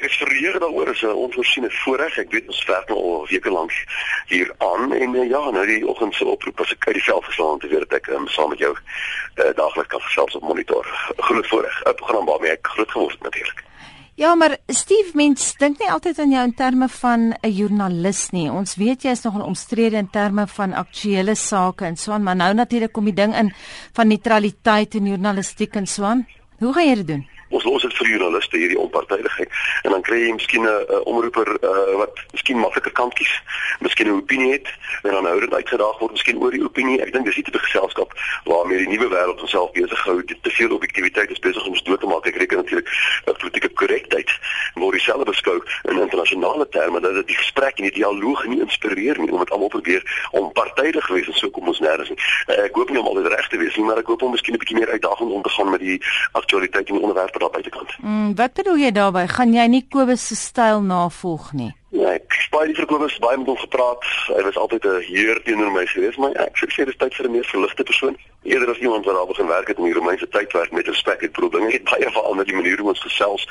Ek is verheug daaroor is 'n onvoorsiene voorreg. Ek weet ons werk nou al weke lank hier aan en uh, ja, nou die oggend se oproep as ek uit die veld geslaan te weet ek um, saam met jou uh, daagliks kan gesels op monitor. Groot voorreg. 'n Program waarmee ek groot geword het natuurlik. Ja, maar Steve, mens dink nie altyd aan jou in terme van 'n joernalis nie. Ons weet jy is nogal omstrede in terme van aktuelle sake en so aan, maar nou natuurlik kom die ding in van neutraliteit en journalistiek en so aan. Hoe gaan jy dit doen? Ons los dit vir joernaliste hierdie onpartydigheid en dan kry jy miskien 'n omroeper uh, wat miskien makliker kan kies, miskien 'n opinie het en dan hou dit uitgedaag word miskien oor die opinie. Ek dink dis 'n tipe geselskap waarmee die nuwe wêreld homself besig hou. Te veel objektiviteit is besig om ons dood te maak. Ek reken natuurlik dat politieke korrektheid word dieselfde beskou in internasionale terme dat dit die gesprek en die dialoog nie inspireer nie omdat almal probeer om partydig wees en so kom ons nêrens nie. Uh, ek hoop nie om altyd reg nie, maar ek hoop om miskien 'n bietjie meer uitdagend om te gaan met die aktualiteit en die onderwerpe daar buitekant. Mm, wat bedoel jy daarmee? Gaan jy nie Kobus se styl navolg nie? Baie die verkopers baie met hom gepraat. Hy was altyd 'n heer teenoor my gewees, maar ja, ek sê dis tyd vir 'n meer verligte persoon. Eerder as iemand wat daar begin werk het in die Romeinse tydwerk met respek het probeer dinge baie verander die manier hoe ons gesels.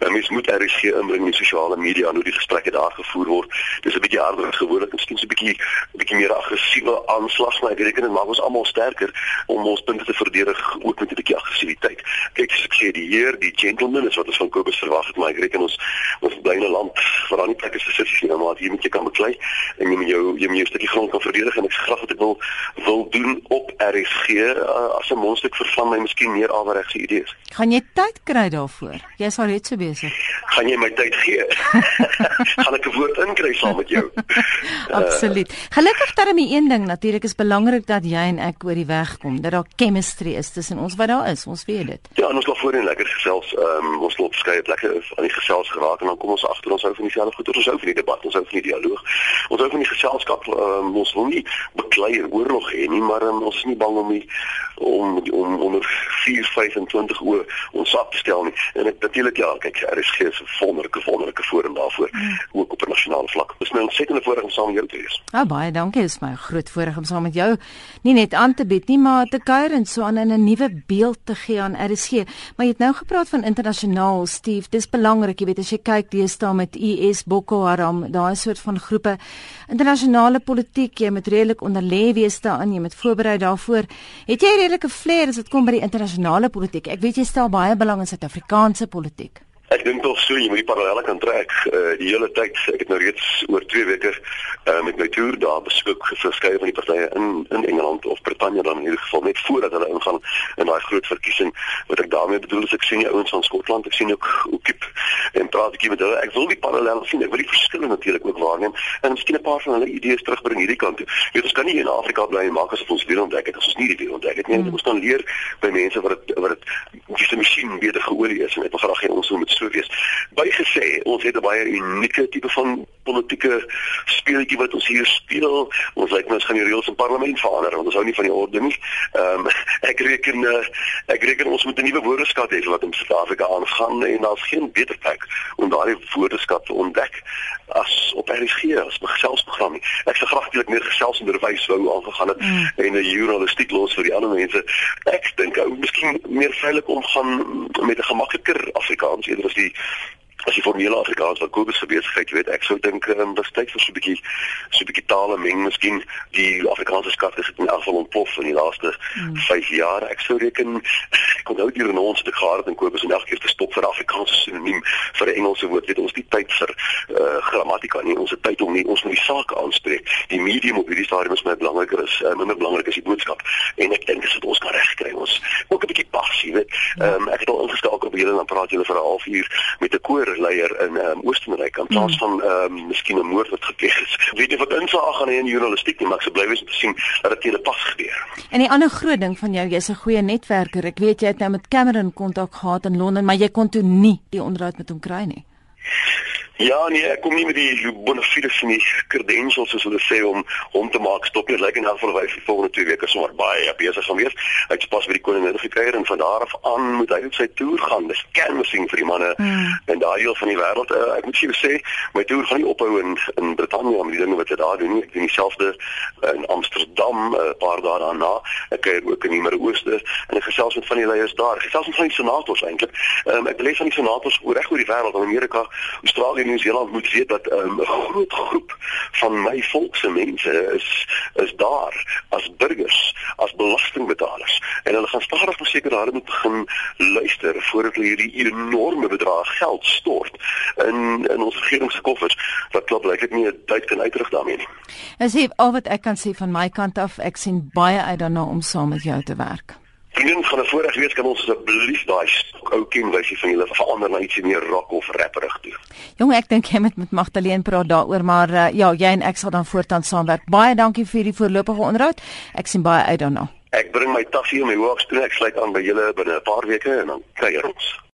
Uh, mens moet RSG inbring in sosiale media en hoe die gesprekke daar gevoer word. Dis 'n bietjie harder as gewoonlik, miskien 'n bietjie 'n bietjie meer aggressiewe aanslag, maar ek reken dit maak ons almal sterker om ons punte te verdedig ook met 'n bietjie aggressiwiteit. Ek sê die heer, die gentleman is wat ons van Kobus verwag het, maar ek reken ons ons bly in 'n land waar daar nie plek is vir sissies nie, maar hier moet jy kan beklei en jy moet jou jy moet jou stukkie grond kan verdedig en ek graag wat ek wil wil doen op RSG uh, as 'n mondstuk vir van my miskien meer averegse idees. Gaan jy tyd kry daarvoor? Jy's al reeds so besig. Gaan jy my tyd gee? gaan ek 'n woord inkry saam met jou? Absoluut. Gelukkig dat my een ding natuurlik is belangrik dat jy en ek oor die weg kom, dat daar chemistry is tussen ons wat daar is. Ons weet dit. Ja, ons loop voorheen lekker gesels. Ehm um, ons loop skei plekke aan die gesels geraak en dan kom ons agter ons hou van dieselfde goed. Ons hou van die debat, ons hou van die dialoog. Ons hou van die geselskap. Um, ons wil nie beklei oorlog hê nie, maar um, ons is nie bang om die, om om onder 425 oor ons sak te stel nie. En ek natuurlik ja, kyk, daar is geen wonderlike wonderlike voordeel daarvoor mm. ook op 'n nasionale vlak. Dis my ontsettende voorreg om saam met jou te wees. Ah, baie dankie. Is my groot voorreg om saam met jou nie net aan te bied nie, maar te kuier en so aan in 'n nuwe beeld te gee aan RSG. Maar jy het nou gepraat van internasionaal, Steve. Dis belangrik, jy weet, as jy kyk deesdae met IS Boko Haram, daai soort van groepe internasionale politiek, jy moet redelik onderlê wees daarin, jy moet voorberei daarvoor. Het jy redelike flair as dit kom by die internasionale politiek? Ek weet jy stel baie belang in Suid-Afrikaanse politiek. Ek dink tog so jy moet die parallelle kan trek uh, die hele tyd. Ek het nou reeds oor 2 weke uh, met my toer daar besoek verskeie van die partye in in Engeland of Brittanje dan in hierdie geval net voordat hulle ingaan in daai groot verkiesing. Wat ek daarmee bedoel is ek sien die ouens van Skotland, ek sien ook Oekip en praat ek met hulle. Ek wil die parallelle sien. Ek wil die verskille natuurlik ook waarneem en miskien 'n paar van hulle idees terugbring hierdie kant toe. Jy weet ons kan nie in Afrika bly en maak asof ons weer ontdek het as ons nie die weer ontdek het nie. Hmm. Ons kan leer by mense wat dit wat dit dis 'n masjien beter geolie is en ek wil graag hê ons moet so wees. Bygesê, ons het 'n baie unieke tipe van politieke speletjie wat ons hier speel. Ons lyk nou ons gaan die reëls in parlement verander want ons hou nie van die orde nie. Ehm um, ek reken uh, ek reken ons moet 'n nuwe woordeskat hê wat in Suid-Afrika aangaan en daar's geen beter plek om daardie woordeskat te ontdek as op RSG as geselsprogram nie. Ek sou graag eintlik meer gesels en onderwys wou aangegaan het mm. en 'n journalistiek los vir die ander mense. Ek dink ou miskien meer veilig omgaan met 'n gemakliker Afrikaans eerder as die as die formele Afrikaans wat Kobus se besigheid, jy weet, ek sou dink um, dis tyd vir so 'n bietjie so 'n bietjie tale meng, miskien die Afrikaanse skatte het in elk geval ontplof in die laaste 5 hmm. jaar. Ek sou reken ek kon nou hier in ons te gehad en Kobus en elke keer te stop vir Afrikaanse sinoniem vir 'n Engelse woord. Weet ons die tyd vir uh, grammatika nie, ons het tyd om nie ons moet die saak aanspreek. Die medium op hierdie stadium is my belangriker is uh, minder belangrik as die boodskap. En ek dink dis wat ons kan regkry. Ons ook 'n bietjie passie, weet. Ja. Um, ek het al ingeskakel op julle en dan praat julle vir 'n halfuur met 'n koor leier in um, Oostenryk in plaas mm. van ehm um, miskien 'n moord wat gepleeg is. Weet jy wat insaag gaan hê in journalistiek nie, maar ek sou bly wees om te sien dat dit 'n pas gebeur. En die ander groot ding van jou, jy's 'n goeie netwerker. Ek weet jy het nou met Cameron kontak gehad in Londen, maar jy kon toe nie die onderhoud met hom kry nie. Ja nee, ek kom nie met die bonafides en die credentials soos hulle sê om hom te maak stop nie. Lyk en dan vir die volgende 2 weke sommer baie besig gaan wees. Hy het pas by die koningin gekry en van daar af aan moet hy op sy toer gaan. Dis canvassing vir die manne mm. en daai deel van die wêreld. Uh, ek moet vir sê, my toer gaan nie ophou in in Brittanje om die dinge wat hy daar doen nie. Ek doen dieselfde in Amsterdam 'n uh, paar dae daarna. Ek kuier ook in die Midde-Ooste en ek gesels met van die leiers daar. Gesels met van die senators eintlik. Um, ek lees van die senators oor reg oor die wêreld, in Amerika, Australië, Nieu-Seeland moet weet dat ehm, 'n um, groot groep van my volk se mense is is daar as burgers, as belastingbetalers en hulle gaan stadig maar seker daar moet begin luister voordat hulle hierdie enorme bedrag geld stort in in ons regeringskoffers wat klop lyk dit nie 'n tyd kan uitrig daarmee nie. As jy al wat ek kan sê van my kant af, ek sien baie uit daarna om saam met jou te werk. Vriendin van 'n vorige week kan ons asseblief daai ou kenwysie van julle verander na ietsie meer rock of rapperig toe. Jong, ek dink jy moet met Magdalene praat daaroor, maar uh, ja, jy en ek sal dan voortaan saamwerk. Baie dankie vir die voorlopige onderhoud. Ek sien baie uit daarna. Ek bring my taffie en my hoofstroom ek sluit aan by julle binne 'n paar weke en dan kuier ons.